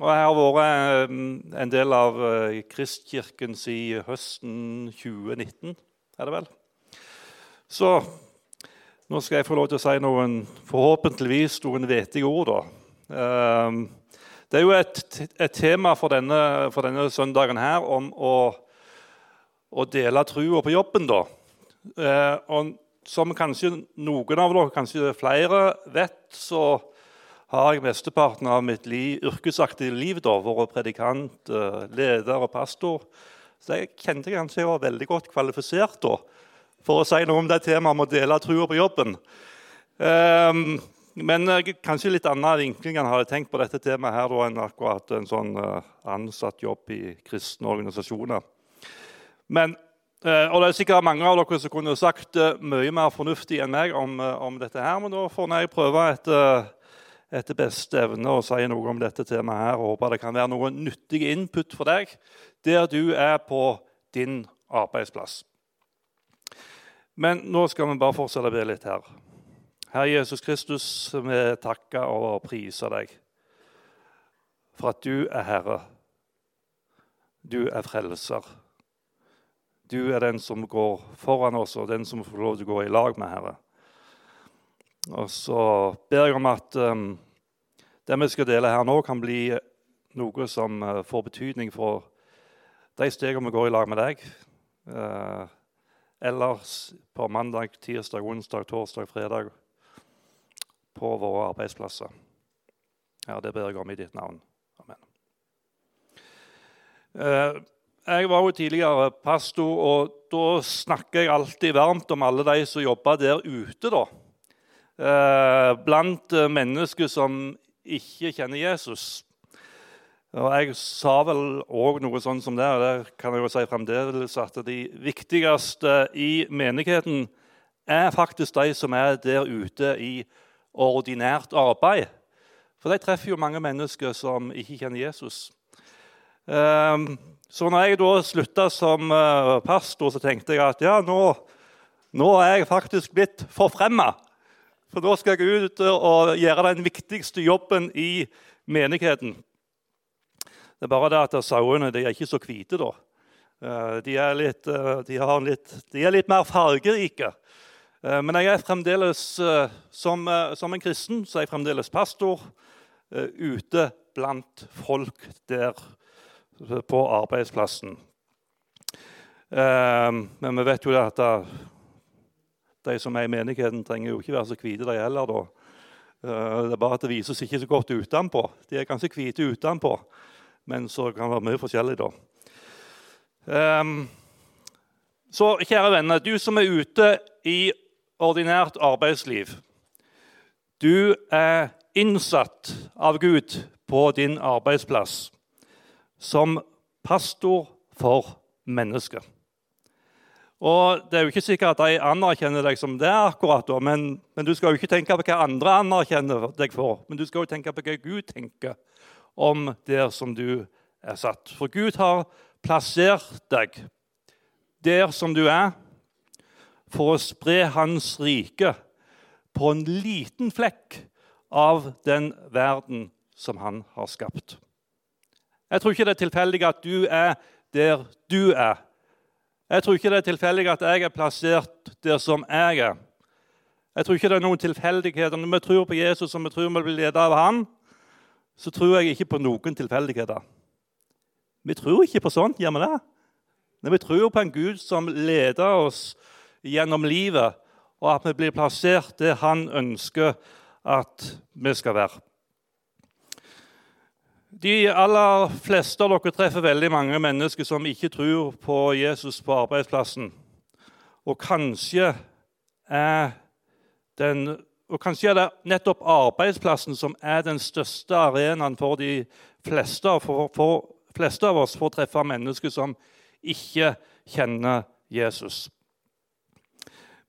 Og jeg har vært eh, en del av eh, Kristkirken siden høsten 2019, er det vel. Så nå skal jeg få lov til å si noen forhåpentligvis noen vetige ord. da. Eh, det er jo et, et tema for denne, for denne, søndagen her om å, å dele trua på jobben. da. Og som kanskje noen av dere, kanskje flere, vet, så har jeg mesteparten av mitt li, yrkesaktive liv da, vært predikant, eh, leder og pastor. Så jeg kjente kanskje jeg var veldig godt kvalifisert da, for å si noe om det temaet om å dele trua på jobben. Um, men uh, kanskje litt annen vinkling enn hadde tenkt på dette temaet her, da, enn akkurat en sånn uh, ansatt jobb i kristne organisasjoner. Men, og Det er sikkert mange av dere som kunne sagt mye mer fornuftig enn meg om, om dette, her, men da får jeg prøve etter etter beste evne å si noe om dette temaet. her, og Håper det kan være noe nyttig input for deg der du er på din arbeidsplass. Men nå skal vi bare fortsette å be litt her. Herre Jesus Kristus, vi takker og priser deg for at du er Herre. Du er frelser. Du er den som går foran oss, og den som får lov til å gå i lag med Herre. Og så ber jeg om at um, det vi skal dele her nå, kan bli noe som uh, får betydning for de stegene vi går i lag med deg. Uh, ellers på mandag, tirsdag, onsdag, torsdag, fredag på våre arbeidsplasser. Ja, det ber jeg om i ditt navn. Amen. Uh, jeg var jo tidligere pastor, og da snakker jeg alltid varmt om alle de som jobber der ute. da. Eh, blant eh, mennesker som ikke kjenner Jesus. Og Jeg sa vel òg noe sånn som det, og det kan jeg jo si fremdeles, at de viktigste i menigheten er faktisk de som er der ute i ordinært arbeid. For de treffer jo mange mennesker som ikke kjenner Jesus. Ehm, så når jeg da slutta som eh, pastor, så tenkte jeg at ja, nå, nå er jeg faktisk blitt forfremma. For da skal jeg ut og gjøre den viktigste jobben i menigheten. Det er bare det at sauene de er ikke så hvite, da. Eh, de er litt, eh, de litt, de er litt mer fargerike. Eh, men jeg er fremdeles, som, som, en kristen så er jeg fremdeles pastor ute blant folk der på arbeidsplassen. Men vi vet jo at de som er i menigheten, trenger jo ikke være så hvite, de heller. da. Eh, det er bare at det vises ikke så godt utenpå. De er ganske hvite utenpå, men så kan det være mye forskjellig, da. Um, så kjære venner, du som er ute i ordinært arbeidsliv. Du er innsatt av Gud på din arbeidsplass som pastor for mennesker. Og Det er jo ikke sikkert at de anerkjenner deg som det, akkurat da, men, men, du skal jo ikke tenke på hva andre anerkjenner deg for, men du skal jo tenke på hva Gud tenker om der som du er satt. For Gud har plassert deg der som du er, for å spre Hans rike på en liten flekk av den verden som han har skapt. Jeg tror ikke det er tilfeldig at du er der du er. Jeg tror ikke det er tilfeldig at jeg er plassert der som jeg er. Jeg tror ikke det er noen tilfeldigheter. Når vi tror på Jesus og vi tror vi blir ledet av han, så tror jeg ikke på noen tilfeldigheter. Vi tror ikke på sånt, gjør vi det? Når vi tror på en Gud som leder oss gjennom livet, og at vi blir plassert der han ønsker at vi skal være. De aller fleste av dere treffer veldig mange mennesker som ikke tror på Jesus på arbeidsplassen. Og kanskje er, den, og kanskje er det nettopp arbeidsplassen som er den største arenaen for de fleste. For, for fleste av oss for å treffe mennesker som ikke kjenner Jesus.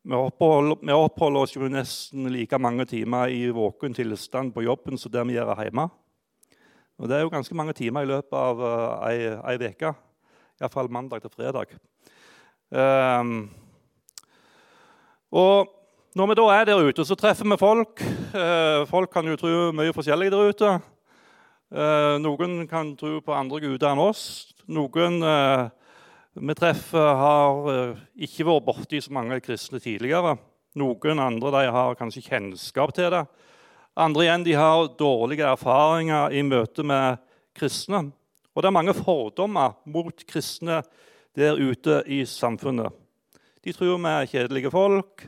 Vi oppholder, vi oppholder oss jo nesten like mange timer i våken tilstand på jobben som det vi gjør hjemme. Og Det er jo ganske mange timer i løpet av uh, ei, uke. Iallfall mandag til fredag. Um, og når vi da er der ute, så treffer vi folk. Uh, folk kan jo tro mye forskjellig der ute. Uh, noen kan tro på andre guder enn oss. Noen uh, vi treffer, har ikke vært borti så mange kristne tidligere. Noen andre har kanskje kjennskap til det. Andre igjen de har dårlige erfaringer i møte med kristne. Og det er mange fordommer mot kristne der ute i samfunnet. De tror vi er kjedelige folk,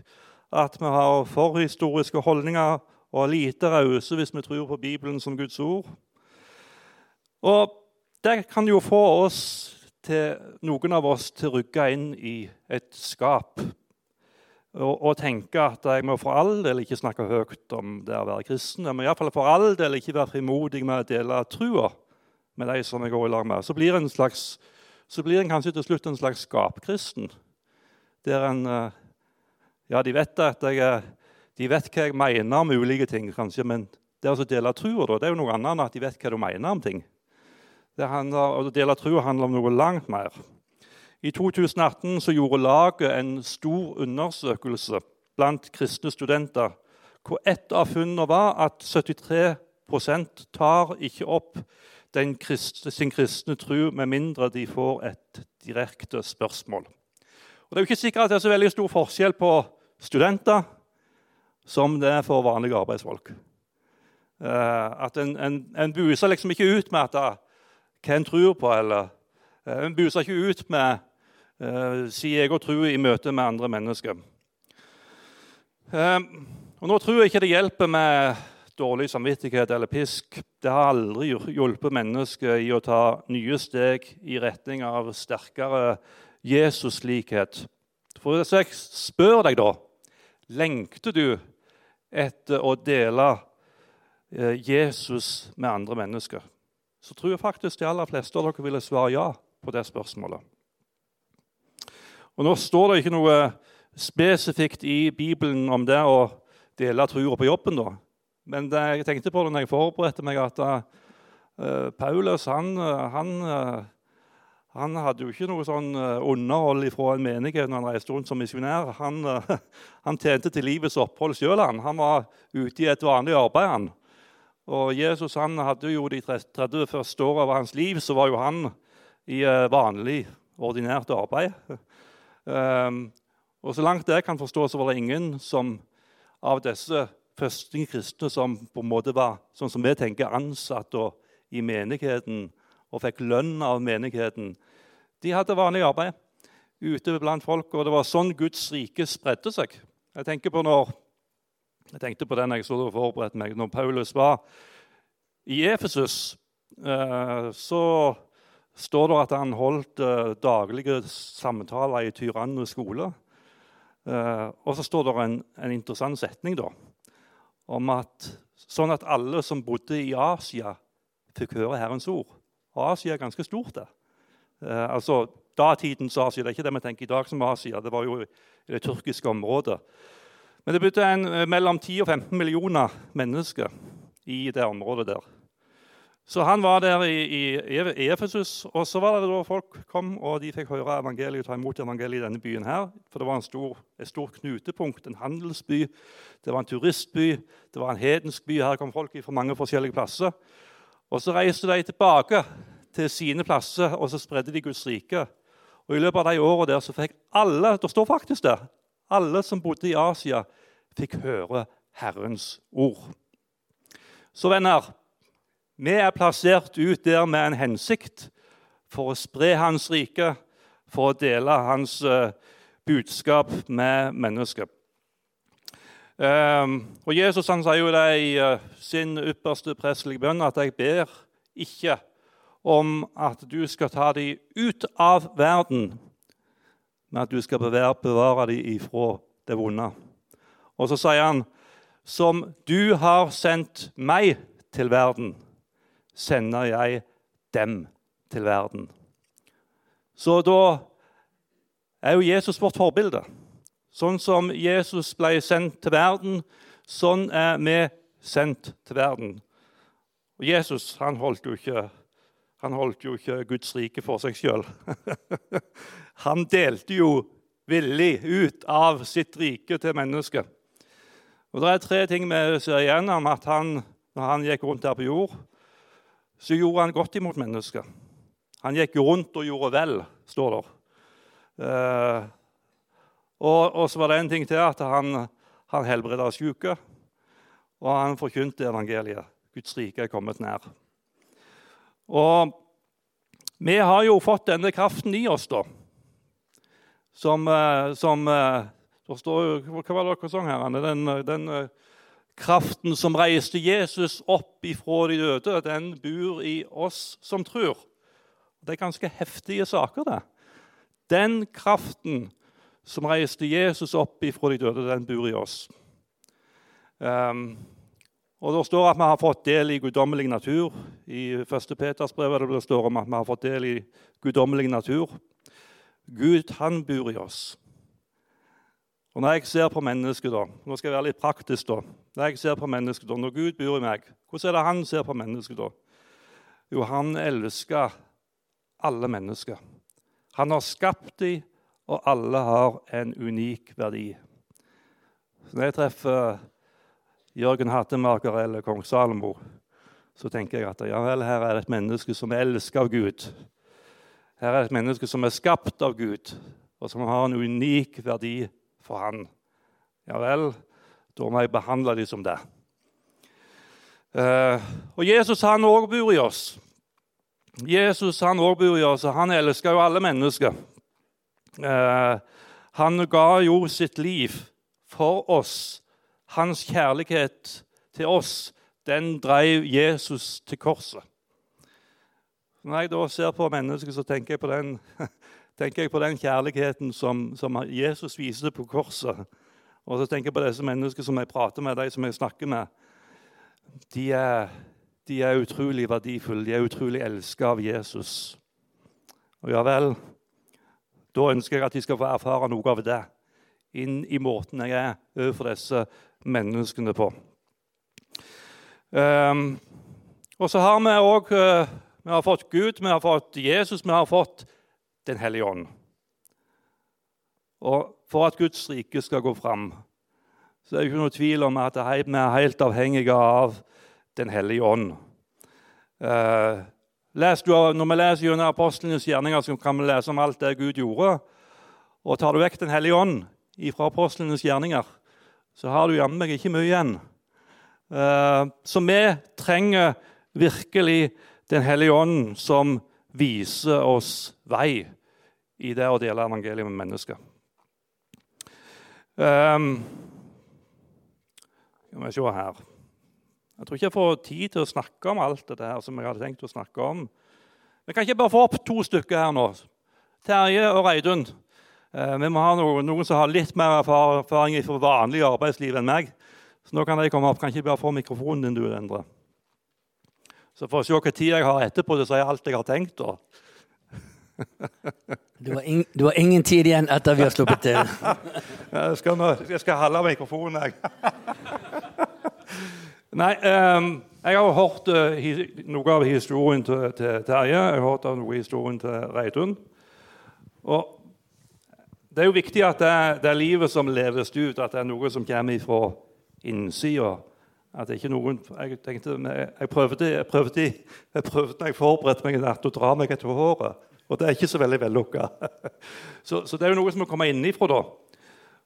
at vi har forhistoriske holdninger og er lite rause hvis vi tror på Bibelen som Guds ord. Og det kan jo få oss til, noen av oss til å rygge inn i et skap og, og tenke at jeg må for all del ikke snakke høyt om det å være kristen. Jeg må iallfall for all del ikke være frimodig med å dele trua med de som jeg går i lag med. Så blir en, slags, så blir en kanskje til slutt en slags skapkristen. Der en eh, Ja, de vet jeg, de vet hva jeg mener om ulike ting, kanskje, men det å dele trua det er jo noe annet enn at de vet hva du mener om ting. Det handler, å dele trua handler om noe langt mer. I 2018 gjorde laget en stor undersøkelse blant kristne studenter, hvor ett av funnene var at 73% tar ikke opp kristne, sin kristne tro med mindre de får et direkte spørsmål. Og Det er jo ikke sikkert at det er så veldig stor forskjell på studenter som det er for vanlige arbeidsfolk. Eh, at En, en, en buser liksom ikke ut med at, hva en tror på, eller eh, en buser ikke ut med eh, sier jeg og tror i møte med andre mennesker. Eh, og Nå tror jeg ikke det hjelper med dårlig samvittighet eller pisk. Det har aldri hjulpet mennesker i å ta nye steg i retning av sterkere Jesus-likhet. For hvis jeg spør deg, da Lengter du etter å dele eh, Jesus med andre mennesker? Så tror jeg faktisk de aller fleste av dere ville svare ja på det spørsmålet. Og Nå står det ikke noe spesifikt i Bibelen om det å dele trua på jobben. da. Men det, jeg tenkte på det når jeg forberedte meg, at uh, Paulus han, han, uh, han, hadde jo ikke noe sånn underhold fra en menighet når han reiste rundt som misjonær. Han, uh, han, tjente til livets opphold sjøl. Han. han var ute i et vanlig arbeid. han. Og Jesus han hadde jo de 30 første åra av hans liv så var jo han i vanlig, ordinært arbeid. Um, og Så langt jeg kan forstå, så var det ingen som, av disse første kristne som på en måte var sånn som vi tenker, ansatt i menigheten og fikk lønn av menigheten. De hadde vanlig arbeid ute blant folk, og det var sånn Guds rike spredte seg. Jeg tenker på når, jeg tenkte på den jeg så forberedte meg. Når Paulus var i Efesus, eh, så står det at han holdt uh, daglige samtaler i Tyranne skole. Uh, og så står det en, en, interessant setning da, om at sånn at alle som bodde i Asia, fikk høre Herrens ord. Og Asia er ganske stort. det. Uh, altså Datidens Asia. Det er ikke det vi tenker i dag som Asia. Det var jo i det tyrkiske området. Men det bodde mellom 10 og 15 millioner mennesker i det området der. Så han var der i, i Efesus, og så var det da folk kom og de fikk høre evangeliet, ta imot evangeliet i denne byen. her, For det var stor, et stort knutepunkt, en handelsby, det var en turistby, det var en hedensk by. Her kom folk fra mange forskjellige plasser. Og Så reiste de tilbake til sine plasser, og så spredde de Guds rike. Og I løpet av de årene der så fikk alle det står faktisk der, alle som bodde i Asia, fikk høre Herrens ord. Så venner, vi er plassert ut der med en hensikt for å spre Hans rike, for å dele Hans uh, budskap med mennesker. Um, og Jesus han sier jo det i uh, sin ypperste prestelige bønn at 'jeg ber ikke om at du skal ta dem ut av verden, men at du skal bevare dem ifra det vonde'. Og så sier han 'som du har sendt meg til verden' sender jeg dem til verden. Så da er jo Jesus vårt forbilde. Sånn som Jesus ble sendt til verden, sånn er vi sendt til verden. Og Jesus han holdt jo ikke, holdt jo ikke Guds rike for seg sjøl. han delte jo villig ut av sitt rike til mennesket. Og Det er tre ting vi ser igjennom. at han, når han gikk rundt her på jord, så gjorde han godt imot mennesker. Han gikk rundt og gjorde vel, står det. Eh, og, og, så var det en ting til at han, han helbreda syke. Og han forkynte evangeliet. Guds rike er kommet nær. Og vi har jo fått denne kraften i oss, da. Som, eh, som eh, står, Hva var det dere sang her? Den, den kraften som reiste Jesus opp ifra de døde, den bor i oss som tror. Det er ganske heftige saker, det. Den kraften som reiste Jesus opp ifra de døde, den bor i oss. Um, og Det står at vi har fått del i guddommelig natur. I 1. Peters brev det står om at vi har fått del i guddommelig natur. Gud, han bor i oss. Og Når jeg ser på mennesket, da, nå skal jeg være litt praktisk da, når jeg ser på mennesket da, når Gud bor i meg, hvordan er det han ser på mennesket da? Jo, han elsker alle mennesker. Han har skapt dem, og alle har en unik verdi. Så når jeg treffer Jørgen Hattemaker eller kong Salomo, så tenker jeg at ja vel, her er det et menneske som er elsket av Gud. Her er det et menneske som er skapt av Gud, og som har en unik verdi for han. Ja vel, da må jeg behandle dem som det. Uh, og Jesus han òg bor i oss. Jesus han også bor i oss, og han elsker jo alle mennesker. Uh, han ga jo sitt liv for oss hans kjærlighet til oss, den drev Jesus til korset. Når jeg da ser på mennesket, så tenker jeg på den, tenker jeg på den kjærligheten som, som, Jesus viste på korset. Og så tenker jeg på disse menneskene som jeg prater med, de som jeg snakker med. De er, de er utrolig verdifulle. De er utrolig elsket av Jesus. Og ja vel, da ønsker jeg at de skal få erfare noe av det inn i måten jeg er overfor disse menneskene på. Um, og så har vi òg uh, vi har fått Gud, vi har fått Jesus, vi har fått Den hellige ånd. Og for at Guds rike skal gå fram, så er det ikke noe tvil om at vi er helt avhengige av Den hellige ånd. Uh, når vi leser gjennom apostlenes gjerninger, så kan vi lese om alt det Gud gjorde. Og tar du vekk Den hellige ånd fra apostlenes gjerninger, så har du jammen meg ikke mye igjen. Eh, så vi trenger virkelig Den hellige ånd som viser oss vei i det å dele evangeliet med mennesker. Um, skal vi se her Jeg tror ikke jeg får tid til å snakke om alt dette her som jeg hadde tenkt å snakke om. Vi kan ikke bare få opp to stykker her nå. Terje og Reidun. Uh, vi må ha noen, noen, som har litt mer erfaring fra vanlig arbeidsliv enn meg. Så nå kan de komme opp. Kan ikke bare få mikrofonen din, du, Endre? Så for å se hvilken tid jeg har etterpå så sier jeg alt jeg har tenkt. da. Du har, ing, du har, ingen tid igjen etter vi har sluppet til. jeg, skal nå, jeg skal holde mikrofonen, jeg. Nei, um, jeg har hørt uh, noe av historien til, til Terje. Jeg har hørt av noe av historien til Reidun. Og det er jo viktig at det det livet som leves ut, at det er noe som kommer fra innsida. At det ikke noen, jeg, tenkte, jeg, prøvde, jeg, prøvde, jeg prøvde når jeg forberedte meg natt, å dra meg etter håret. Og det er ikke så veldig vellukka. Så, så, det er jo noe som må komme innifra. da.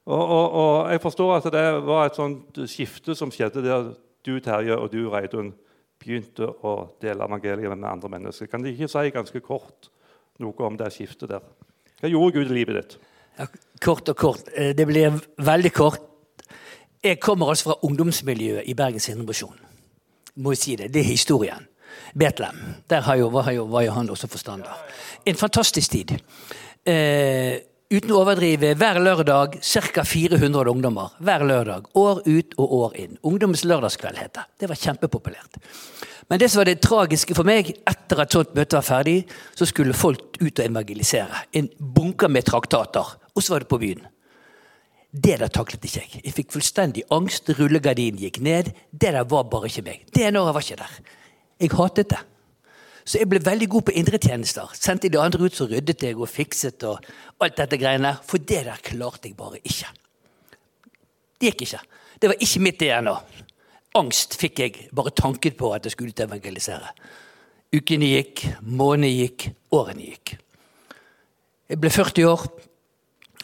Og, og, og, jeg forstår at det var et sånt skifte som skjedde der du, Terje, og du, Reidun, begynte å dele evangeliet med andre mennesker. Kan de ikke si ganske kort noe om det skiftet der? Hva gjorde Gud i livet ditt? Ja, kort og kort. Eh, det blir veldig kort. Jeg kommer altså fra ungdomsmiljøet i Bergens Indremisjon. Si det. Det er historien. Betlehem. Der har jo, var, jo, var jo han også forstander. En fantastisk tid. Eh, uten å overdrive, hver lørdag ca. 400 ungdommer. Hver lørdag. År ut og år inn. Ungdommens lørdagskveld het det. Det var kjempepopulært. Men det som var det tragiske for meg, etter at sånt møte var ferdig, så skulle folk ut og evangelisere. En bunker med traktater. Og så var det på byen. Det der taklet ikke jeg. Jeg fikk fullstendig angst. Rullegardinen gikk ned. Det der var bare ikke meg. DNA-et var ikke der. Jeg hatet det. Så jeg ble veldig god på indretjenester. Sendte de andre ut, så ryddet jeg og fikset og alt dette greiene. For det der klarte jeg bare ikke. Det gikk ikke. Det var ikke mitt DNA. Angst fikk jeg bare tanken på at jeg skulle ut evangelisere. Ukene gikk, månedene gikk, årene gikk. Jeg ble 40 år.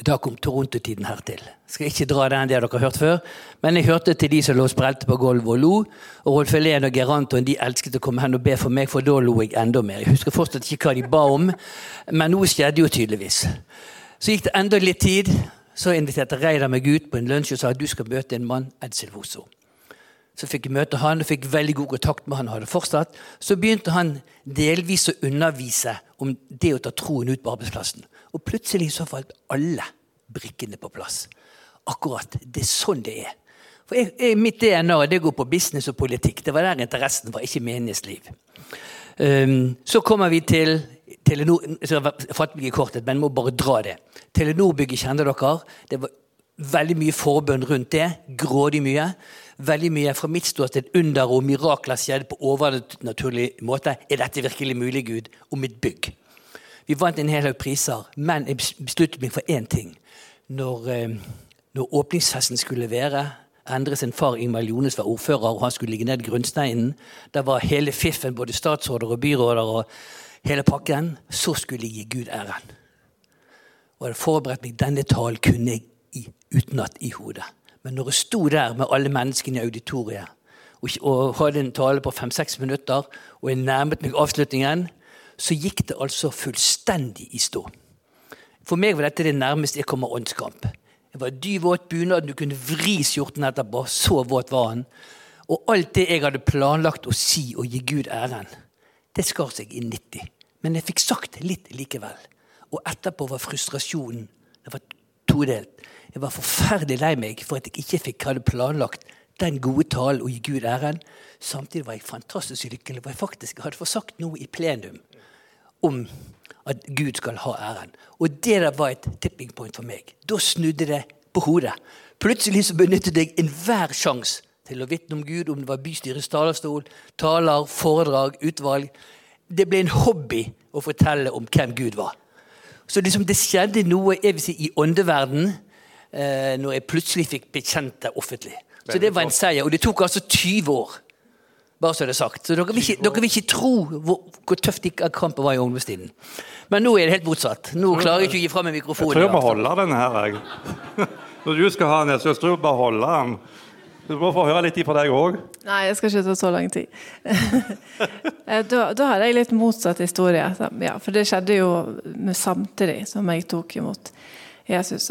Da kom Toronto-tiden hertil. Skal ikke dra den, det har dere hørt før. Men jeg hørte til de som lå sprelte på gulvet og lo. Og Rolf Helen og Geir Anton de elsket å komme hen og be for meg, for da lo jeg enda mer. Jeg husker fortsatt ikke hva de ba om, men noe skjedde jo tydeligvis. Så gikk det enda litt tid. Så inviterte Reidar meg ut på en lunsj og sa at du skal møte en mann, Edsel Silvoso. Så fikk jeg møte han og fikk veldig god kontakt med han. hadde fortsatt. Så begynte han delvis å undervise om det å ta troen ut på arbeidsplassen. Og plutselig så falt alle brikkene på plass. Akkurat. Det er sånn det er. For jeg, jeg, Mitt DNA det går på business og politikk. Det var der interessen var, ikke menighetsliv. Um, så kommer vi til Telenor så fatter meg i kortet, men må bare dra det. Telenor-bygget kjenner dere. Det var veldig mye forbønn rundt det. Grådig mye. Veldig mye fra mitt ståsted under og mirakler skjedde på overnaturlig måte. Er dette virkelig mulig, Gud? Og mitt bygg. Vi vant en hel haug priser, men jeg besluttet meg for én ting. Når, eh, når åpningsfesten skulle være Endre sin far Ingmar Jones var ordfører, og han skulle ligge ned grunnsteinen. Da var hele fiffen, både statsråder og byråder og hele pakken. Så skulle jeg gi Gud æren. Og hadde forberedt meg denne talen kunne jeg i, utenat i hodet. Men når jeg sto der med alle menneskene i auditoriet og hadde en tale på fem-seks minutter, og jeg nærmet meg avslutningen, så gikk det altså fullstendig i stå. For meg var dette det nærmeste jeg kommer åndskamp. Jeg var dyvåt bunad, du kunne vri skjorten etterpå. Så våt var han. Og alt det jeg hadde planlagt å si og gi Gud æren, det skar seg i 90. Men jeg fikk sagt litt likevel. Og etterpå var frustrasjonen det var todelt. Jeg var forferdelig lei meg for at jeg ikke fikk hadde planlagt den gode talen og gi Gud æren. Samtidig var jeg fantastisk lykkelig for jeg faktisk hadde fått sagt noe i plenum om at Gud skal ha æren. Og det der var et tipping point for meg. Da snudde det på hodet. Plutselig så benyttet jeg enhver sjanse til å vitne om Gud, om det var bystyrets talerstol, taler, foredrag, utvalg. Det ble en hobby å fortelle om hvem Gud var. Så liksom det skjedde noe jeg vil si, i åndeverden eh, når jeg plutselig fikk bekjent det offentlig. Så det var en seier. Og det tok altså 20 år bare så det er sagt. Så dere vil ikke, dere vil ikke tro hvor, hvor tøft kampen var i ungdomstiden. Men nå er det helt motsatt. Nå klarer jeg ikke å gi fra meg mikrofonen. Jeg tror jeg må holde den her, jeg. Når du skal ha den, så tror jeg bare holde den. Du må få høre litt fra deg òg. Nei, jeg skal ikke ta så lang tid. Eh, da, da, har jeg litt motsatt historie. Ja, for det skjedde jo samtidig som jeg tok imot Jesus.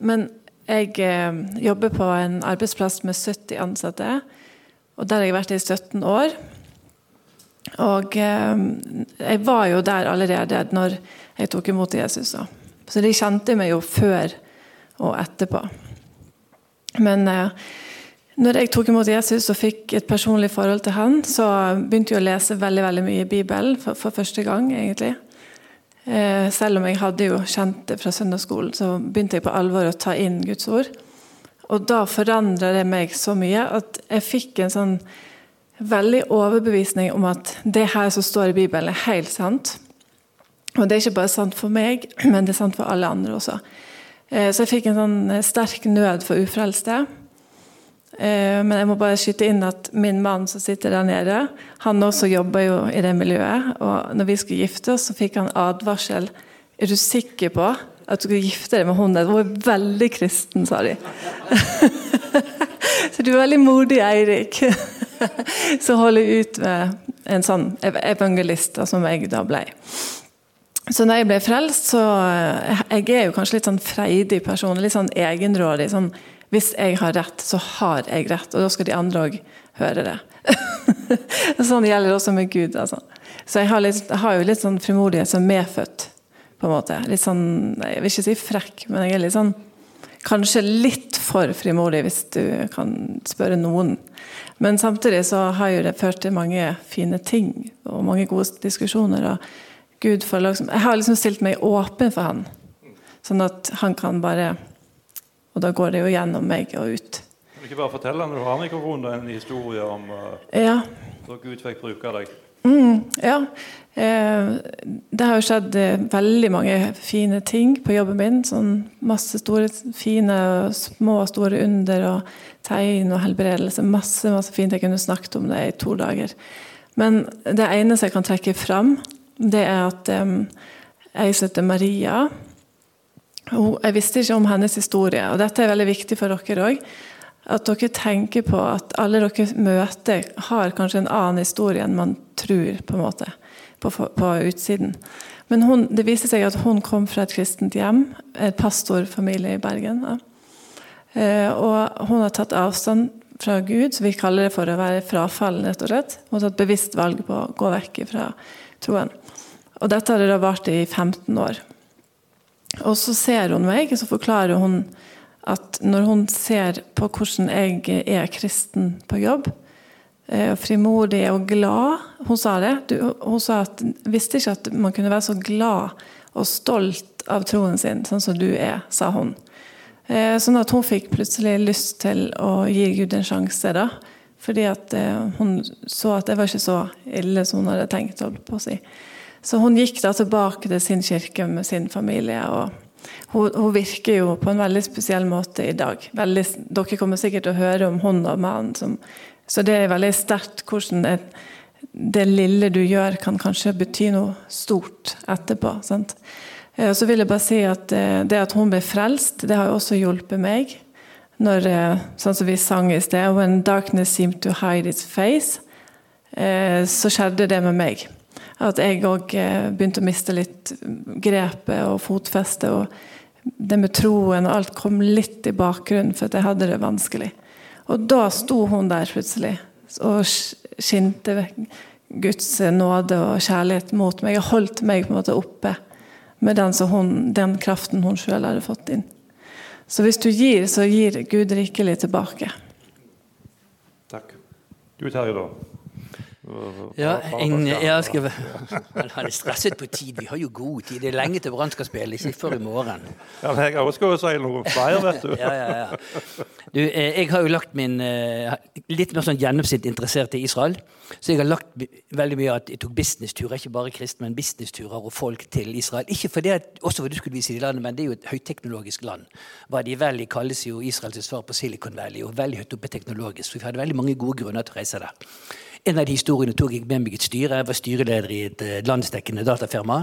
Men jeg eh, jobber på en arbeidsplass med 70 ansatte. Og der har jeg vært i 17 år. Og eh, jeg var jo der allerede når jeg tok imot Jesus. Så de kjente meg jo før og etterpå. Men eh, når jeg tok imot Jesus og fikk et personlig forhold til han, så begynte jeg å lese veldig veldig mye i Bibelen for, for første gang. egentlig. Eh, selv om jeg hadde jo kjent det fra søndagsskolen, så begynte jeg på alvor å ta inn Guds ord. Og da forandra det meg så mye at jeg fikk en sånn veldig overbevisning om at det her som står i Bibelen, er helt sant. Og det er ikke bare sant for meg, men det er sant for alle andre også. Eh, så jeg fikk en sånn eh, sterk nød for ufrelste. Eh, men jeg må bare skyte inn at min mann som sitter der nede, han også jobber jo i det miljøet. Og når vi skulle gifte oss, så fikk han advarsel. Er du sikker på at du skulle gifte deg med henne. Hun er veldig kristen, sa de. så du er veldig modig, Eirik, som holder ut med en sånn evangelist, som jeg da ble. Så når jeg ble frelst, så eh, Jeg er jo kanskje litt sånn freidig person, litt sånn egenrådig. sånn Hvis jeg har rett, så har jeg rett, og da skal de andre òg høre det. sånn gjelder det også med Gud. altså. Så jeg har, litt, jeg har jo litt sånn frimodighet som medfødt på en måte. Litt sånn, Jeg vil ikke si frekk, men jeg er litt sånn Kanskje litt for frimodig, hvis du kan spørre noen. Men samtidig så har jo det ført til mange fine ting og mange gode diskusjoner. og Gud liksom, Jeg har liksom stilt meg åpen for han, sånn at han kan bare Og da går det jo gjennom meg og ut. Kan du ikke bare fortelle når du har mikrofonen, en historie om uh, Ja. da Gud fikk bruke deg? Mm, ja. Eh, det har jo skjedd eh, veldig mange fine ting på jobben min. Sånn masse store, fine, små og store under og tegn og helbredelse. Masse masse fint. Jeg kunne snakket om det i to dager. Men det eneste jeg kan trekke fram, det er at eh, jeg heter Maria Jeg visste ikke om hennes historie, og dette er veldig viktig for dere òg. At dere tenker på at alle dere møter, har kanskje en annen historie enn man tror. på en måte, på, på utsiden. Men hun, det viser seg at hun kom fra et kristent hjem, et pastorfamilie i Bergen. Ja. Eh, og hun har tatt avstand fra Gud, så vi kaller det for å være frafallen. rett og slett. Hun har tatt bevisst valg på å gå vekk fra troen. Og dette har det da vart i 15 år. Og så ser hun meg, og så forklarer hun at når hun ser på hvordan jeg er kristen på jobb, eh, frimodig og glad Hun sa det. Hun sa at visste ikke at man kunne være så glad og stolt av troen sin, sånn som du er, sa hun. Eh, sånn at hun fikk plutselig lyst til å gi Gud en sjanse. da, Fordi at eh, hun så at det var ikke så ille som hun hadde tenkt. holdt på å si. Så hun gikk da tilbake til sin kirke med sin familie. og hun, hun, virker jo på en veldig spesiell måte i dag. Veldig, dere kommer sikkert til å høre om hun og mannen. Som, så det er veldig sterkt hvordan det, det, lille du gjør, kan kanskje bety noe stort etterpå. Sant? Eh, så vil jeg bare si at eh, Det at hun ble frelst, det har jo også hjulpet meg. Når, eh, sånn som vi sang i sted 'When darkness seemed to hide its face', så skjedde det med meg at jeg òg eh, begynte å miste litt grepet og fotfestet. Og det med troen og alt kom litt i bakgrunnen, for at jeg hadde det vanskelig. Og da sto hun der plutselig og skinte Guds nåde og kjærlighet mot meg. Og holdt meg på en måte oppe med den, hun, den kraften hun sjøl hadde fått inn. Så hvis du gir, så gir Gud rikelig tilbake. Takk. Du, Terje, da? Ja, en, jeg skal, han er stresset på tid. Vi har jo god tid. Det er lenge til Brann skal spille, ikke før i morgen. Ja, jeg har også si noe flere, vet du. Ja, ja, ja. Du, eh, jeg har jo lagt min eh, Litt mer sånn gjennomsnitt interessert i Israel. Så jeg har lagt veldig mye at jeg tok businessturer, ikke bare kristne, men businessturer og folk til Israel. Ikke fordi at, også for du skulle vise de landet, men det er jo et høyteknologisk land. Hva de vel kalles jo Israels svar på Silicon Valley, og veldig høyt oppe teknologisk. Så vi hadde veldig mange gode grunner til å reise der. En av de historiene tok jeg med meg i et styre. Jeg var styreleder i et eh, landsdekkende datafirma.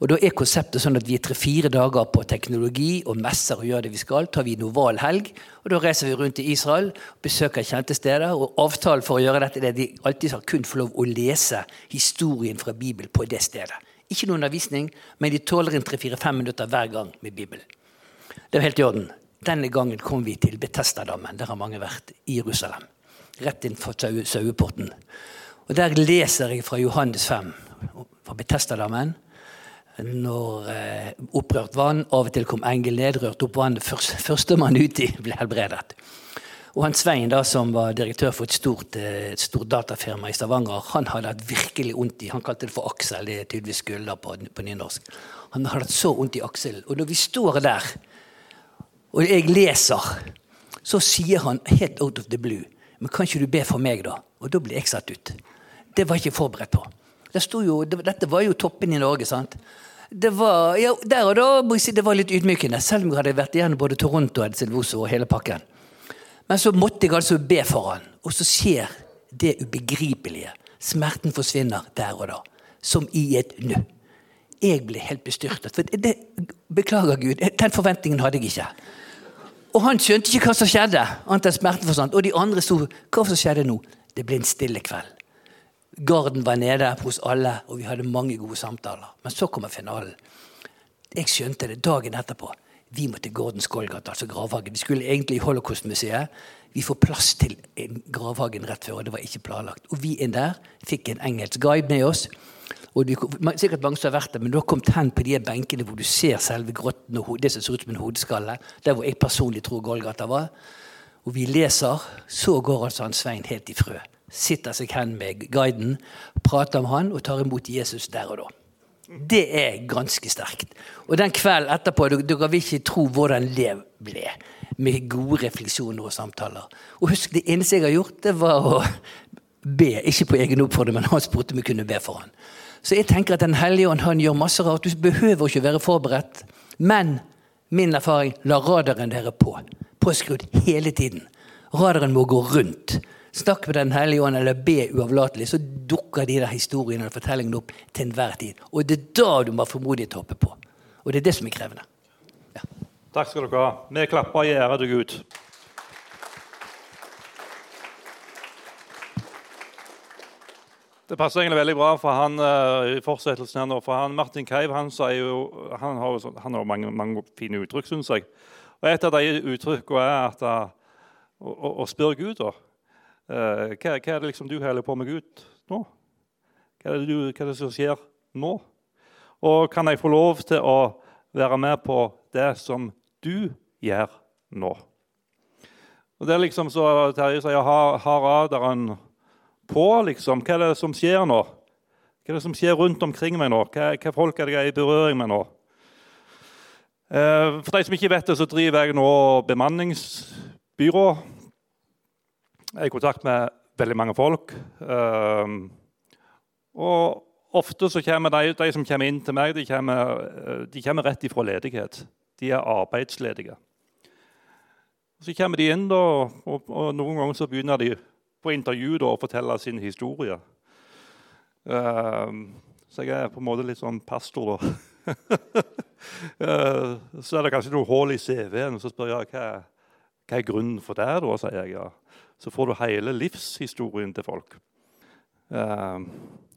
Og Da er konseptet sånn at vi er tre-fire dager på teknologi og messer og gjør det vi skal. tar vi en helg, og Da reiser vi rundt i Israel, besøker kjente steder. og Avtalen for å gjøre dette er at de alltid har kun få lov å lese historien fra Bibelen på det stedet. Ikke noen undervisning, men de tåler en tre-fire-fem minutter hver gang med Bibelen. Det er helt i orden. Denne gangen kom vi til Betestadammen. Der har mange vært. I Jerusalem rett innenfor saueporten. Og Der leser jeg fra Johannes 5, fra Betestadammen. Når eh, opprørt vann, av og til kom engel ned, rørte opp vannet. Først, Førstemann uti ble helbredet. Og han Svein, da, som var direktør for et stort, eh, et stort, datafirma i Stavanger, han hadde hatt virkelig vondt i Han kalte det for aksel, det er tydeligvis skulder på, på nynorsk. Han hadde hatt så vondt i akselen. Og når vi står der, og jeg leser, så sier han helt out of the blue men kan ikke du be for meg, da? Og da ble jeg satt ut. Det var jeg ikke forberedt på. Det jo, det, dette var jo toppen i Norge. sant? Det var, ja, der og da må jeg si det var litt ydmykende, selv om jeg hadde vært igjen både Toronto og Silvoso og hele pakken. Men så måtte jeg altså be for han, og så skjer det ubegripelige. Smerten forsvinner der og da, som i et nu. Jeg ble helt bestyrtet. For det, beklager, Gud, den forventningen hadde jeg ikke. Og han skjønte ikke hva som skjedde. annet enn smerten forsvant. Og de andre sto Hva som skjedde nå? Det ble en stille kveld. Garden var nede hos alle, og vi hadde mange gode samtaler. Men så kommer finalen. Jeg skjønte det dagen etterpå. Vi må til Gordons Golgata, altså gravhagen. Vi skulle egentlig i Holocaustmuseet. Vi får plass til gravhagen rett før, og det var ikke planlagt. Og vi inn der fikk en engelsk guide med oss. Og du, sikkert mange som har vært der, men du har kommet hen på de benkene hvor du ser selve grotten og det som ser ut som en hodeskalle. Der hvor jeg personlig tror Golgata var. Og vi leser, så går altså han Svein helt i frø. Sitter seg hen med guiden, prater om han og tar imot Jesus der og da. Det er ganske sterkt. Og den kvelden etterpå Dere vil ikke tro hvordan Lev ble. Med gode refleksjoner og samtaler. Og husk, det eneste jeg har gjort, det var å be. Ikke på egen oppfordring, men han spurte om vi kunne be for han. Så jeg tenker at Den hellige ånd han gjør masse rart. Du behøver ikke være forberedt. Men min erfaring la radaren dere på. Påskrudd hele tiden. Radaren må gå rundt. Snakk med Den hellige ånd eller be uavlatelig, så dukker de der historiene og fortellingene opp til enhver tid. Og det er da du må ha formodighet til å hoppe på. Og det er det som er krevende. Ja. Takk skal dere ha. Vi klapper i ære til Gud. Det passer egentlig veldig bra for han uh, i fortsettelsen her nå, for han, Martin Keiv han, jo, han har jo han har mange, mange, fine uttrykk, syns jeg. Og Et av de uttrykkene er at, uh, å, å, å spørre Gud. da, Eh, hva, hva, er det liksom du holder på med Gud nå? Hva er, det du, hva er det som skjer nå? Og kan jeg få lov til å være med på det som du gjør nå? Og Det er liksom så Terje sier, har, har radaren på, liksom. Hva er det som skjer nå? Hva er det som skjer rundt omkring meg nå? Hva, hva folk er det jeg er i berøring med nå? Eh, for de som ikke vet det, så driver jeg nå bemanningsbyrå jeg er i kontakt med veldig mange folk. Ehm, og ofte så kommer de, de, som kommer inn til meg, de kommer, eh, de kommer rett ifra ledighet. De er arbeidsledige. Så kommer de inn, da, og, og, noen ganger så begynner de på intervju da, og fortelle sin historie. Uh, så jeg er på en måte litt sånn pastor, da. uh, så er det kanskje noe hull i CV-en, så spør jeg hva, hva er grunnen for det. da, sier jeg. Ja så får du hele livshistorien til folk. Uh,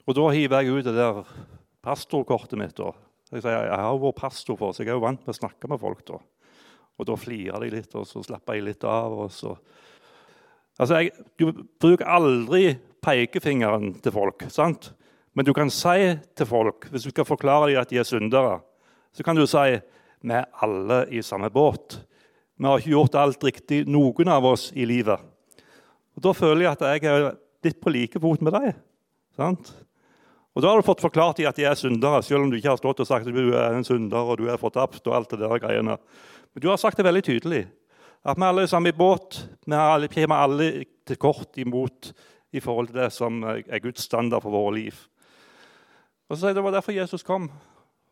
og da hiver jeg ut det der pastorkortet mitt. Da. Jeg sier jeg har vært pastor for, så jeg er jo vant med å snakke med folk. da. Og da flirer de litt, og så slapper jeg litt av. og så... Altså, jeg, Du bruker aldri pekefingeren til folk. sant? Men du kan si til folk, hvis du skal forklare dem at de er syndere, så kan du si vi er alle i samme båt. Vi har ikke gjort alt riktig, noen av oss, i livet. Og Da føler jeg at jeg er litt på like fot med deg. Sant? Og Da har du fått forklart dem at de er syndere, selv om du ikke har stått og sagt at du er en synder og du er fortapt. og alt det der greiene. Men du har sagt det veldig tydelig. At vi alle er sammen i båt. Vi alle, kommer alle til kort imot i forhold til det som er Guds standard for våre liv. Og så sier Det var derfor Jesus kom.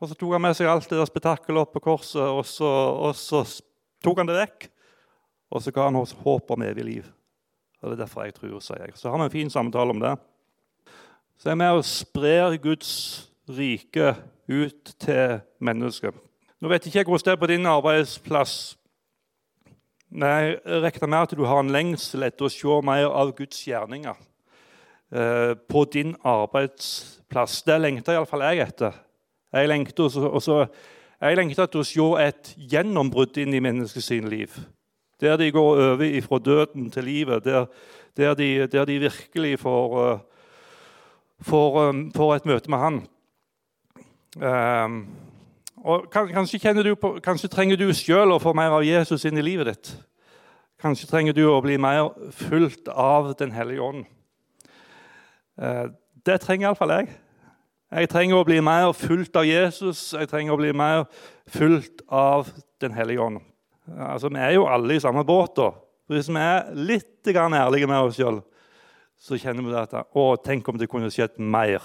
Og Så tok han med seg alt det der spetakkelet opp på korset, og så, og så tok han det vekk. Og så ga han oss håp om evig liv. Og det er derfor jeg tror, sier jeg. Så har vi en fin samtale om det. Så er vi med og sprer Guds rike ut til mennesker. Nå vet ikke jeg hvordan det er på din arbeidsplass. Men jeg regner med at du har en lengsel etter å se mer av Guds gjerninger eh, på din arbeidsplass. Det lengter iallfall jeg etter. Jeg lengter, også, jeg lengter etter å se et gjennombrudd inn i menneskets liv. Der de går over fra døden til livet. Der, der, de, der de, virkelig får, eh, får, eh, får, et møte med Han. Um, og kanskje, på, kanskje, trenger du sjøl å få mer av Jesus inn i livet ditt. Kanskje trenger du å bli mer fulgt av Den hellige ånd. Uh, det trenger iallfall jeg. Jeg trenger å bli mer fulgt av Jesus. Jeg trenger å bli mer fulgt av Den hellige ånd. Altså, Vi er jo alle i samme båt. da. Hvis vi er litt ærlige med oss sjøl, så kjenner vi at å, tenk om det kunne skjedd mer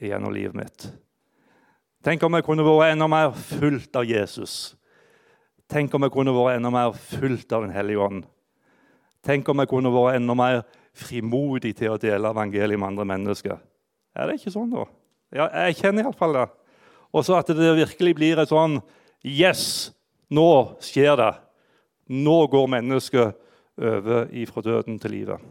gjennom livet mitt. Tenk om jeg kunne vært enda mer fullt av Jesus. Tenk om jeg kunne vært enda mer fullt av Den hellige ånd. Tenk om jeg kunne vært enda mer frimodig til å dele evangeliet med andre mennesker. Er det ikke sånn, da? Ja, jeg kjenner iallfall det. Og så at det virkelig blir et sånn Yes! Nå skjer det. Nå går mennesket over ifra døden til livet.